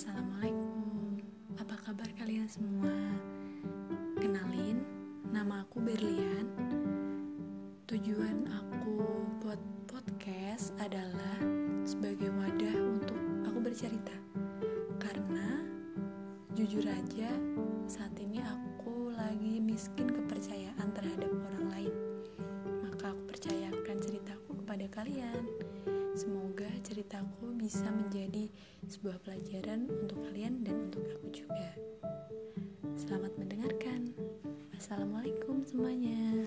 Assalamualaikum. Apa kabar kalian semua? Kenalin, nama aku Berlian. Tujuan aku buat podcast adalah Sebagai wadah untuk aku bercerita. Karena jujur aja saat ini aku lagi miskin kepercayaan terhadap orang lain. Maka aku percayakan ceritaku kepada kalian. Ceritaku bisa menjadi sebuah pelajaran untuk kalian dan untuk aku juga. Selamat mendengarkan. Assalamualaikum semuanya.